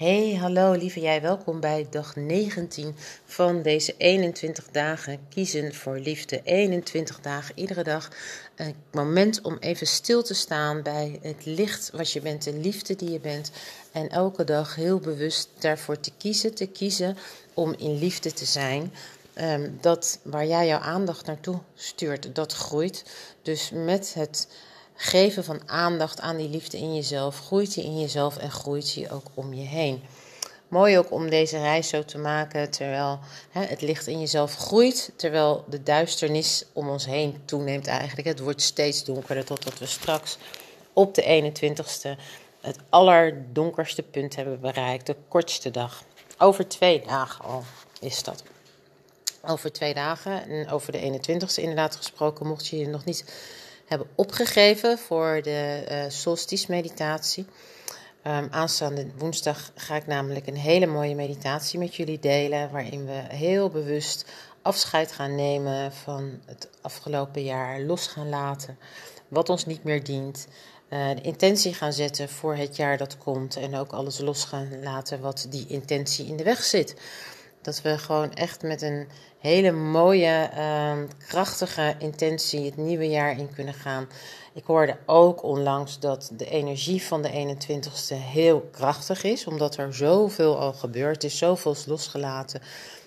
Hey, hallo lieve jij, welkom bij dag 19 van deze 21 dagen kiezen voor liefde. 21 dagen, iedere dag een moment om even stil te staan bij het licht wat je bent, de liefde die je bent. En elke dag heel bewust daarvoor te kiezen, te kiezen om in liefde te zijn. Um, dat waar jij jouw aandacht naartoe stuurt, dat groeit. Dus met het geven van aandacht aan die liefde in jezelf, groeit die in jezelf en groeit die ook om je heen. Mooi ook om deze reis zo te maken terwijl hè, het licht in jezelf groeit, terwijl de duisternis om ons heen toeneemt eigenlijk. Het wordt steeds donkerder totdat we straks op de 21ste het allerdonkerste punt hebben bereikt, de kortste dag. Over twee dagen al is dat. Over twee dagen en over de 21ste inderdaad gesproken, mocht je je nog niet hebben opgegeven voor de uh, solstice meditatie. Um, aanstaande woensdag ga ik namelijk een hele mooie meditatie met jullie delen, waarin we heel bewust afscheid gaan nemen van het afgelopen jaar, los gaan laten wat ons niet meer dient, uh, de intentie gaan zetten voor het jaar dat komt en ook alles los gaan laten wat die intentie in de weg zit. Dat we gewoon echt met een hele mooie, uh, krachtige intentie het nieuwe jaar in kunnen gaan. Ik hoorde ook onlangs dat de energie van de 21ste heel krachtig is, omdat er zoveel al gebeurd is, zoveel is losgelaten.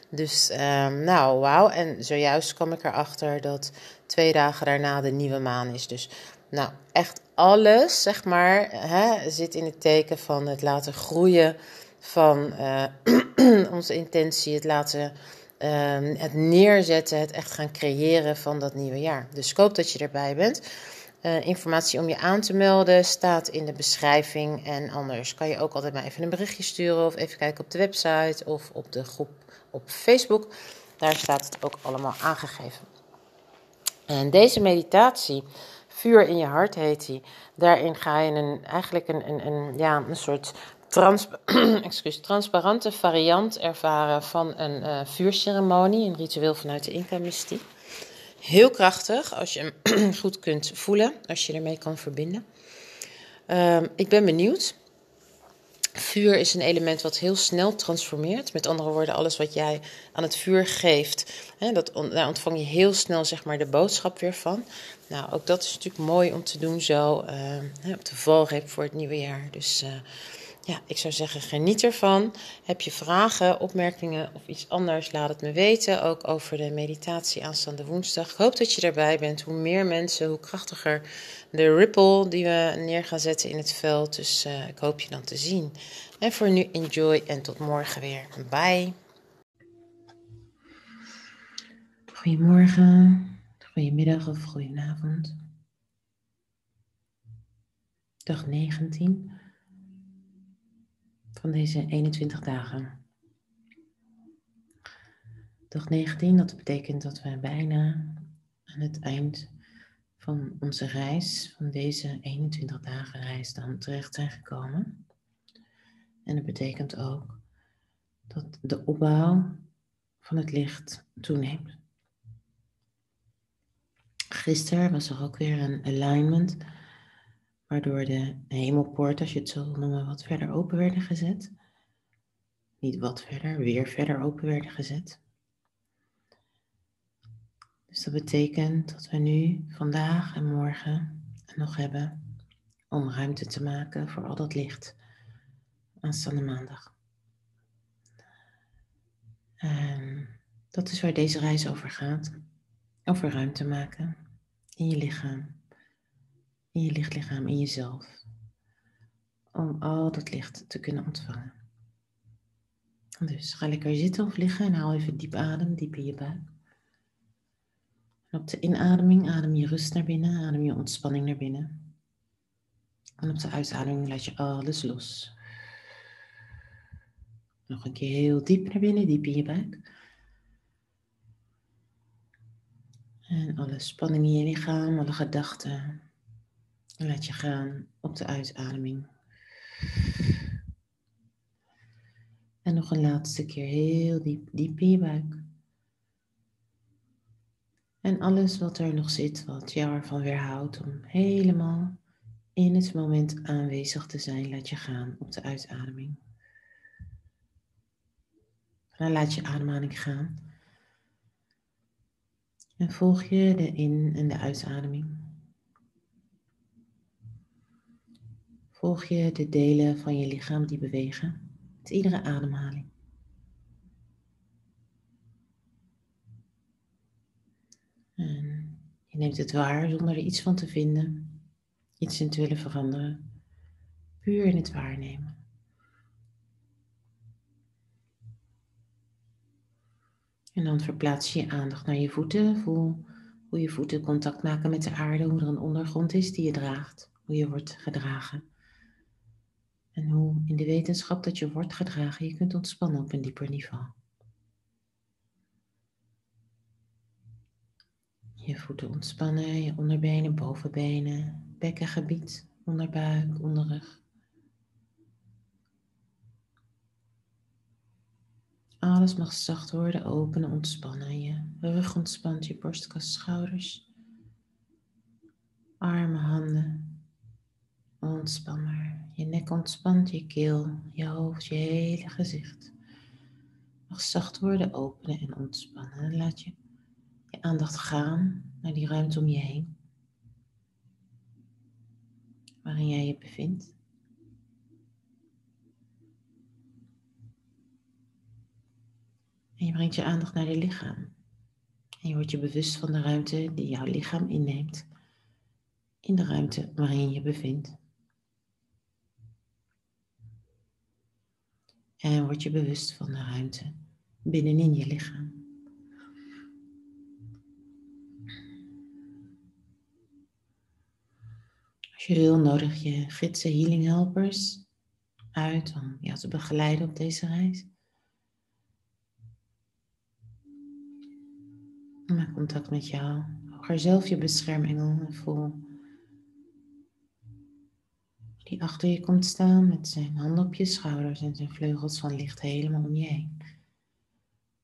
Dus um, nou, wauw. En zojuist kwam ik erachter dat twee dagen daarna de nieuwe maan is. Dus nou, echt alles, zeg maar, hè, zit in het teken van het laten groeien van uh, onze intentie, het laten uh, het neerzetten, het echt gaan creëren van dat nieuwe jaar. Dus ik hoop dat je erbij bent. Uh, informatie om je aan te melden staat in de beschrijving. En anders kan je ook altijd maar even een berichtje sturen of even kijken op de website of op de groep op Facebook. Daar staat het ook allemaal aangegeven. En deze meditatie, Vuur in je hart heet die. Daarin ga je een, eigenlijk een, een, een, ja, een soort trans, transparante variant ervaren van een uh, vuurceremonie, een ritueel vanuit de Inca-mystiek. Heel krachtig als je hem goed kunt voelen, als je ermee kan verbinden. Uh, ik ben benieuwd. Vuur is een element wat heel snel transformeert. Met andere woorden, alles wat jij aan het vuur geeft, hè, dat, daar ontvang je heel snel zeg maar, de boodschap weer van. Nou, ook dat is natuurlijk mooi om te doen zo uh, op de valreep voor het nieuwe jaar. Dus uh, ja, ik zou zeggen, geniet ervan. Heb je vragen, opmerkingen of iets anders, laat het me weten. Ook over de meditatie aanstaande woensdag. Ik hoop dat je erbij bent. Hoe meer mensen, hoe krachtiger de ripple die we neer gaan zetten in het veld. Dus uh, ik hoop je dan te zien. En voor nu, enjoy en tot morgen weer. Bye. Goedemorgen, goedemiddag of goedenavond. Dag 19 van deze 21 dagen. Dag 19, dat betekent dat we bijna aan het eind van onze reis, van deze 21 dagen reis, dan terecht zijn gekomen. En dat betekent ook dat de opbouw van het licht toeneemt. Gisteren was er ook weer een alignment waardoor de hemelpoort, als je het zo wil noemen, wat verder open werden gezet. Niet wat verder, weer verder open werden gezet. Dus dat betekent dat we nu, vandaag en morgen nog hebben om ruimte te maken voor al dat licht aanstaande maandag. En dat is waar deze reis over gaat. Over ruimte maken in je lichaam, in je lichtlichaam, in jezelf. Om al dat licht te kunnen ontvangen. Dus ga lekker zitten of liggen en haal even diep adem, diep in je buik. En op de inademing adem je rust naar binnen, adem je ontspanning naar binnen. En op de uitademing laat je alles los. Nog een keer heel diep naar binnen, diep in je buik. En alle spanning in je lichaam, alle gedachten. Laat je gaan op de uitademing. En nog een laatste keer heel diep, diep in je buik. En alles wat er nog zit, wat jou ervan weerhoudt om helemaal in het moment aanwezig te zijn, laat je gaan op de uitademing. dan laat je ademhaling gaan. En volg je de in- en de uitademing. Volg je de delen van je lichaam die bewegen met iedere ademhaling. En je neemt het waar zonder er iets van te vinden, iets in te willen veranderen. Puur in het waarnemen. En dan verplaats je je aandacht naar je voeten. Voel hoe je voeten contact maken met de aarde, hoe er een ondergrond is die je draagt, hoe je wordt gedragen. En hoe in de wetenschap dat je wordt gedragen, je kunt ontspannen op een dieper niveau. Je voeten ontspannen, je onderbenen, bovenbenen, bekkengebied, onderbuik, onderrug. Alles mag zacht worden, openen, ontspannen. Je rug ontspant, je borstkas, schouders, armen, handen. Ontspan maar. Je nek ontspant, je keel, je hoofd, je hele gezicht. Mag zacht worden, openen en ontspannen. En laat je je aandacht gaan naar die ruimte om je heen. Waarin jij je bevindt. En je brengt je aandacht naar je lichaam. En je wordt je bewust van de ruimte die jouw lichaam inneemt. In de ruimte waarin je je bevindt. En word je bewust van de ruimte binnenin je lichaam. Als je wil, nodig je gidsen, healing helpers uit om jou te begeleiden op deze reis. Maak contact met jou. Hoger zelf je beschermengel en voel achter je komt staan met zijn handen op je schouders en zijn vleugels van licht helemaal om je heen.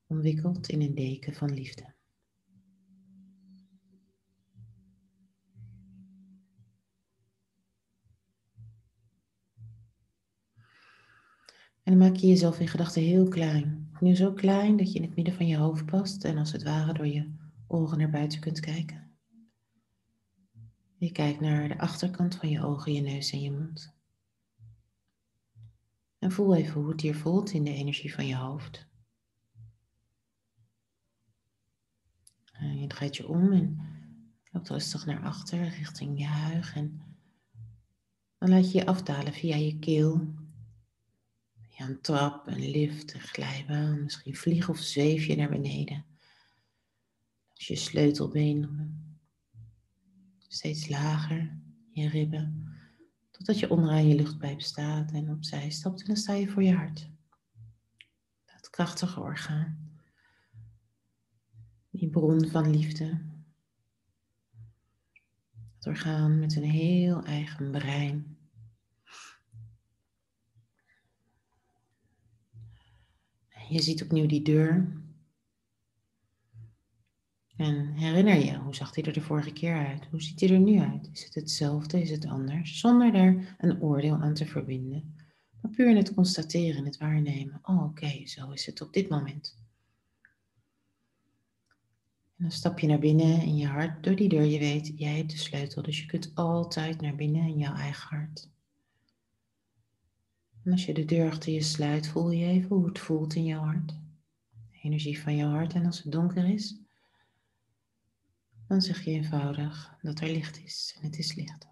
Omwikkeld in een deken van liefde. En dan maak je jezelf in gedachten heel klein. Nu zo klein dat je in het midden van je hoofd past en als het ware door je ogen naar buiten kunt kijken. Je kijkt naar de achterkant van je ogen, je neus en je mond. En voel even hoe het hier voelt in de energie van je hoofd. En je draait je om en loopt rustig naar achter richting je huig. En dan laat je je afdalen via je keel. Via een trap, een lift, een glijbaan. Misschien vlieg of zweef je naar beneden. Als je sleutelbeen steeds lager je ribben, totdat je onderaan je luchtpijp staat en opzij stapt en dan sta je voor je hart. Dat krachtige orgaan. Die bron van liefde. Het orgaan met een heel eigen brein. Je ziet opnieuw die deur en herinner je, hoe zag hij er de vorige keer uit? Hoe ziet hij er nu uit? Is het hetzelfde? Is het anders? Zonder er een oordeel aan te verbinden. Maar puur in het constateren, het waarnemen. Oh, oké, zo is het op dit moment. En dan stap je naar binnen in je hart door die deur. Je weet, jij hebt de sleutel, dus je kunt altijd naar binnen in jouw eigen hart. En als je de deur achter je sluit, voel je even hoe het voelt in jouw hart. energie van jouw hart. En als het donker is, dan zeg je eenvoudig dat er licht is en het is licht.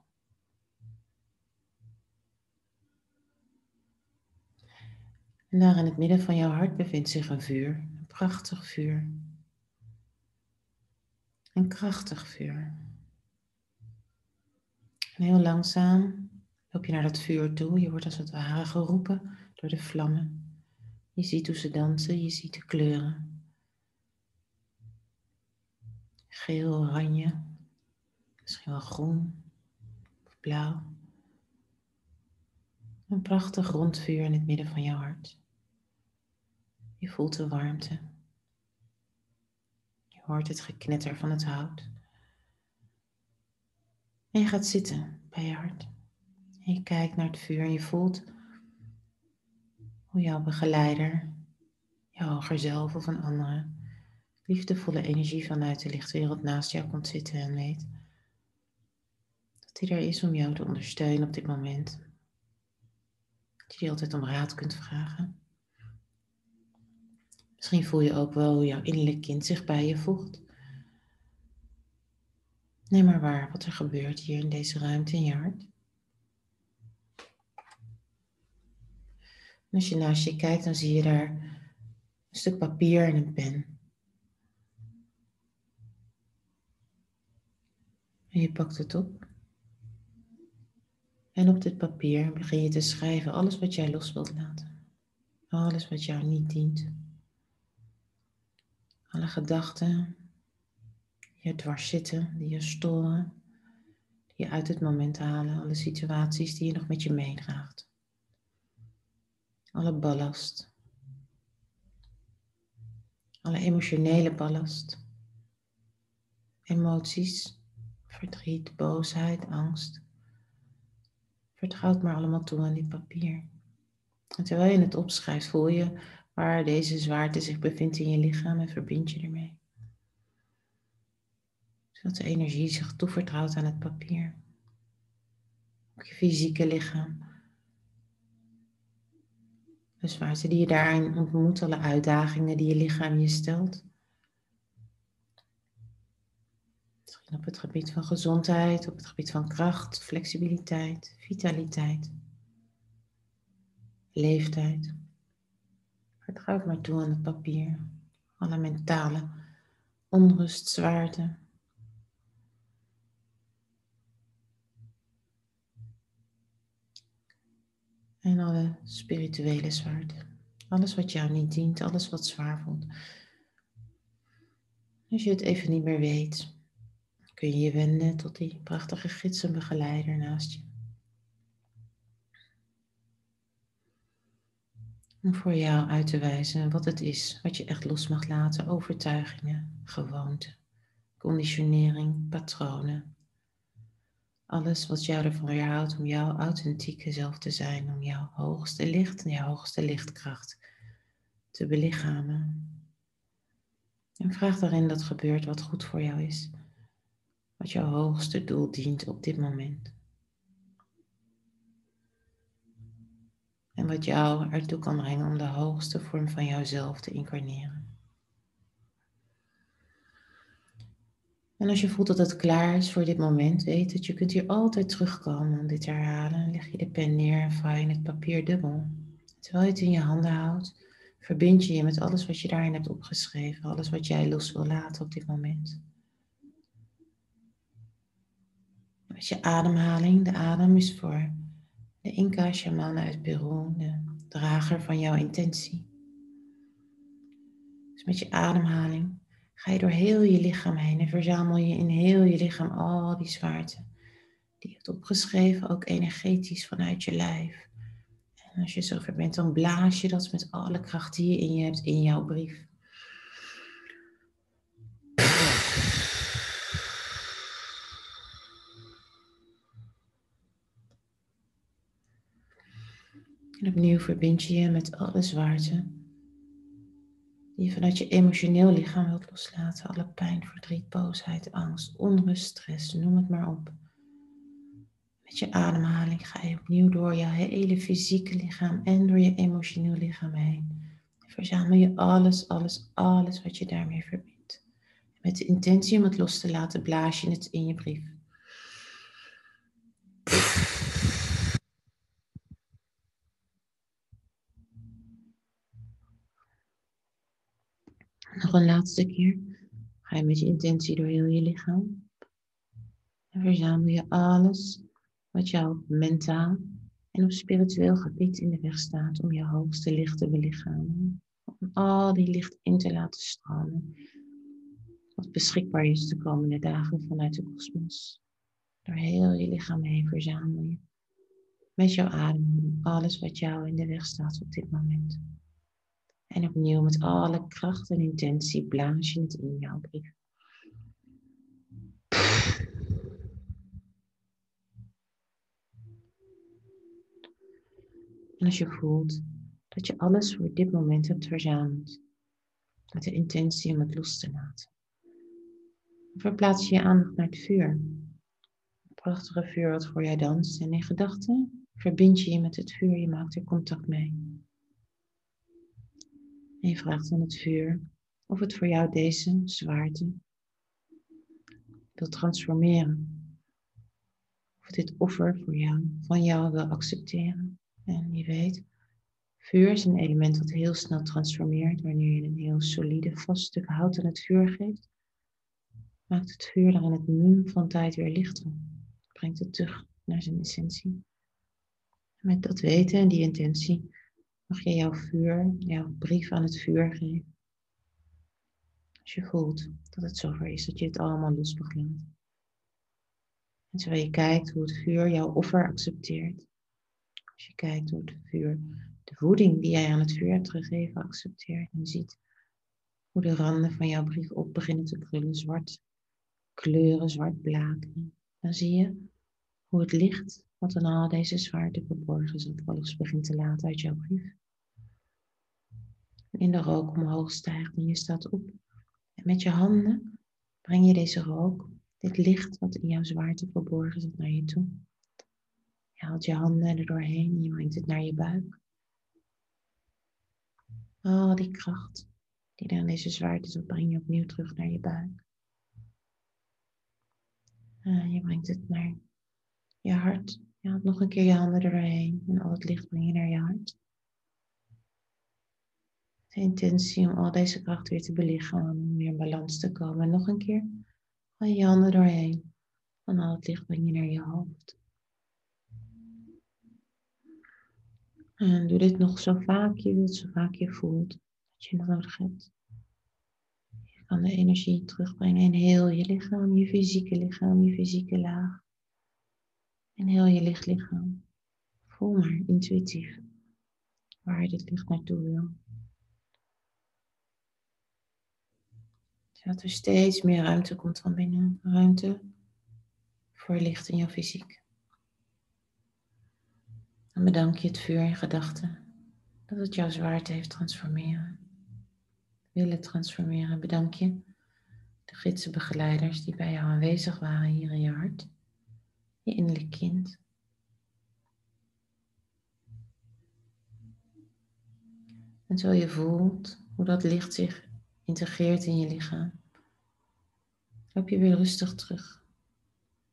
En daar in het midden van jouw hart bevindt zich een vuur, een prachtig vuur. Een krachtig vuur. En heel langzaam loop je naar dat vuur toe. Je wordt als het ware geroepen door de vlammen. Je ziet hoe ze dansen, je ziet de kleuren. Geel, oranje, misschien wel groen of blauw. Een prachtig rond vuur in het midden van jouw hart. Je voelt de warmte. Je hoort het geknetter van het hout. En je gaat zitten bij je hart. En je kijkt naar het vuur en je voelt hoe jouw begeleider, jouw hoger zelf of een andere, liefdevolle energie vanuit de lichtwereld naast jou komt zitten en weet dat hij er is om jou te ondersteunen op dit moment. Dat je die altijd om raad kunt vragen. Misschien voel je ook wel hoe jouw innerlijk kind zich bij je voegt. Neem maar waar wat er gebeurt hier in deze ruimte in je hart. Als je naast je kijkt, dan zie je daar een stuk papier en een pen. En je pakt het op. En op dit papier begin je te schrijven alles wat jij los wilt laten. Alles wat jou niet dient. Alle gedachten die je dwars zitten, die je storen, die je uit het moment halen. Alle situaties die je nog met je meedraagt. Alle ballast. Alle emotionele ballast. Emoties, verdriet, boosheid, angst. Vertrouw het maar allemaal toe aan dit papier. En terwijl je het opschrijft, voel je waar deze zwaarte zich bevindt in je lichaam en verbind je ermee. Zodat de energie zich toevertrouwt aan het papier. Ook je fysieke lichaam de zwaarte die je daarin ontmoet, alle uitdagingen die je lichaam je stelt. Op het gebied van gezondheid, op het gebied van kracht, flexibiliteit, vitaliteit, leeftijd. Vertrouw maar toe aan het papier. Alle mentale onrust, zwaarte, En alle spirituele zwaarte. Alles wat jou niet dient, alles wat zwaar voelt. Als je het even niet meer weet, kun je je wenden tot die prachtige gids en begeleider naast je. Om voor jou uit te wijzen wat het is wat je echt los mag laten, overtuigingen, gewoonten, conditionering, patronen, alles wat jou ervan weerhoudt om jouw authentieke zelf te zijn, om jouw hoogste licht en jouw hoogste lichtkracht te belichamen. En vraag daarin dat gebeurt wat goed voor jou is, wat jouw hoogste doel dient op dit moment. En wat jou ertoe kan brengen om de hoogste vorm van jouzelf te incarneren. En als je voelt dat het klaar is voor dit moment, weet dat je kunt hier altijd terugkomen om dit te herhalen. leg je de pen neer en vouw je het papier dubbel. Terwijl je het in je handen houdt, verbind je je met alles wat je daarin hebt opgeschreven. Alles wat jij los wil laten op dit moment. Met je ademhaling. De adem is voor de Inca-shaman uit Peru, de drager van jouw intentie. Dus met je ademhaling ga je door heel je lichaam heen en verzamel je in heel je lichaam al die zwaarte die je hebt opgeschreven, ook energetisch vanuit je lijf. En als je zover bent, dan blaas je dat met alle kracht die je in je hebt in jouw brief. En opnieuw verbind je je met alle zwaarte die je vanuit je emotioneel lichaam wilt loslaten. Alle pijn, verdriet, boosheid, angst, onrust, stress, noem het maar op. Met je ademhaling ga je opnieuw door je hele fysieke lichaam en door je emotioneel lichaam heen. Verzamel je alles, alles, alles wat je daarmee verbindt. Met de intentie om het los te laten, blaas je het in je brief. Nog een laatste keer. Ga je met je intentie door heel je lichaam. En verzamel je alles wat jou mentaal en op spiritueel gebied in de weg staat om je hoogste licht te belichamen. Om al die licht in te laten stromen. Wat beschikbaar is de komende dagen vanuit de kosmos. Door heel je lichaam heen verzamel je. Met jouw adem alles wat jou in de weg staat op dit moment. En opnieuw met alle kracht en intentie blaas je het in jouw brief. En als je voelt dat je alles voor dit moment hebt verzameld, met de intentie om het los te laten, verplaats je je aandacht naar het vuur. Het prachtige vuur wat voor jij danst en in gedachten verbind je je met het vuur, je maakt er contact mee. En je vraagt aan het vuur of het voor jou deze zwaarte wil transformeren. Of dit offer voor jou, van jou wil accepteren. En je weet, vuur is een element dat heel snel transformeert wanneer je een heel solide, vast stuk hout aan het vuur geeft. Maakt het vuur dan in het mum van tijd weer lichter. Brengt het terug naar zijn essentie. met dat weten en die intentie mag je jouw vuur, jouw brief aan het vuur geven. Als je voelt dat het zover is, dat je het allemaal los begint. En terwijl je kijkt hoe het vuur jouw offer accepteert. Als je kijkt hoe het vuur de voeding die jij aan het vuur hebt gegeven accepteert. En ziet hoe de randen van jouw brief op beginnen te krullen. Zwart kleuren, zwart blaken. Dan zie je hoe het licht wat in al deze zwaarte verborgen zat, los begint te laten uit jouw brief. In de rook omhoog stijgt en je staat op. En met je handen breng je deze rook, dit licht wat in jouw zwaarte verborgen zit, naar je toe. Je haalt je handen er doorheen en je brengt het naar je buik. Al die kracht die er in deze zwaarte zit, breng je opnieuw terug naar je buik. En je brengt het naar je hart. Je haalt nog een keer je handen er doorheen en al het licht breng je naar je hart. De intentie om al deze kracht weer te belichamen, om weer in balans te komen. En nog een keer, haal je handen doorheen. En al het licht breng je naar je hoofd. En doe dit nog zo vaak je wilt, zo vaak je voelt dat je nodig hebt. Je kan de energie terugbrengen in heel je lichaam, je fysieke lichaam, je fysieke laag. En heel je lichtlichaam. Voel maar intuïtief waar dit licht naartoe wil. Zodat er steeds meer ruimte komt van binnen. Ruimte voor licht in jouw fysiek. Dan bedank je het vuur in gedachten dat het jouw zwaarte heeft transformeren. Willen transformeren. Bedank je de gidsen begeleiders die bij jou aanwezig waren hier in je hart. Je innerlijk kind. En zo je voelt hoe dat licht zich integreert in je lichaam, loop je weer rustig terug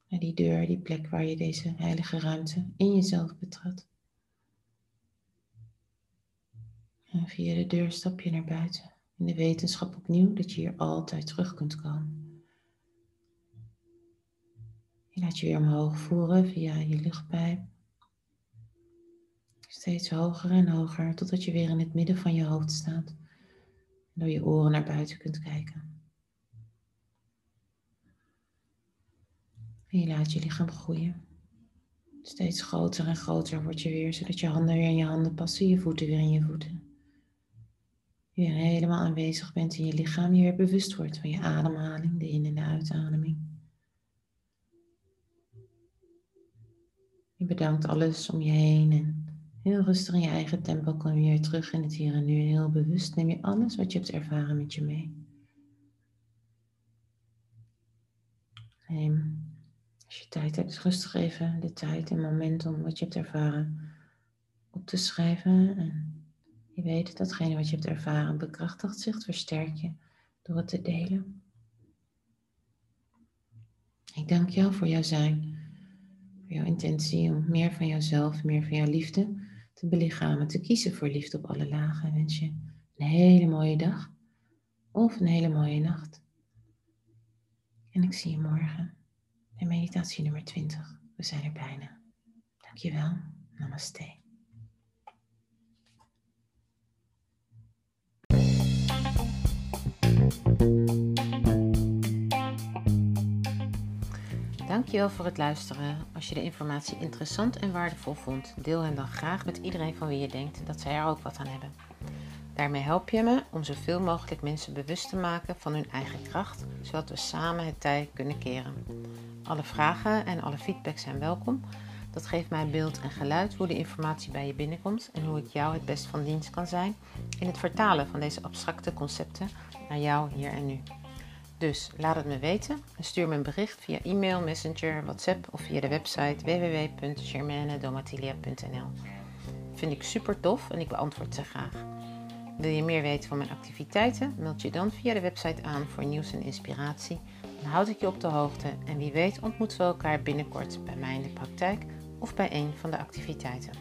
naar die deur, die plek waar je deze heilige ruimte in jezelf betrad. En via de deur stap je naar buiten in de wetenschap opnieuw dat je hier altijd terug kunt komen. Je laat je weer omhoog voeren via je luchtpijp. Steeds hoger en hoger totdat je weer in het midden van je hoofd staat. Door je oren naar buiten kunt kijken. En je laat je lichaam groeien. Steeds groter en groter word je weer, zodat je handen weer in je handen passen, je voeten weer in je voeten je weer helemaal aanwezig bent in je lichaam, je weer bewust wordt van je ademhaling, de in- en de uitademing. Je bedankt alles om je heen en heel rustig in je eigen tempo kom je weer terug in het hier en nu. heel bewust neem je alles wat je hebt ervaren met je mee. Neem, als je tijd hebt, rustig even de tijd en moment om wat je hebt ervaren op te schrijven en Je weet, datgene wat je hebt ervaren bekrachtigt zich, versterk je door het te delen. Ik dank jou voor jouw zijn, voor jouw intentie om meer van jouzelf, meer van jouw liefde te belichamen, te kiezen voor liefde op alle lagen. En wens je een hele mooie dag of een hele mooie nacht. En ik zie je morgen bij meditatie nummer 20. We zijn er bijna. Dankjewel. Namaste. Dankjewel voor het luisteren. Als je de informatie interessant en waardevol vond, deel hem dan graag met iedereen van wie je denkt dat zij er ook wat aan hebben. Daarmee help je me om zoveel mogelijk mensen bewust te maken van hun eigen kracht, zodat we samen het tij kunnen keren. Alle vragen en alle feedback zijn welkom. Dat geeft mij beeld en geluid hoe de informatie bij je binnenkomt en hoe ik jou het best van dienst kan zijn in het vertalen van deze abstracte concepten naar jou hier en nu. Dus laat het me weten en stuur me een bericht via e-mail, messenger, WhatsApp of via de website www.germanedomatilia.nl. Vind ik super tof en ik beantwoord ze graag. Wil je meer weten van mijn activiteiten? Meld je dan via de website aan voor nieuws en inspiratie. Dan houd ik je op de hoogte en wie weet ontmoeten we elkaar binnenkort bij mij in de praktijk of bij een van de activiteiten.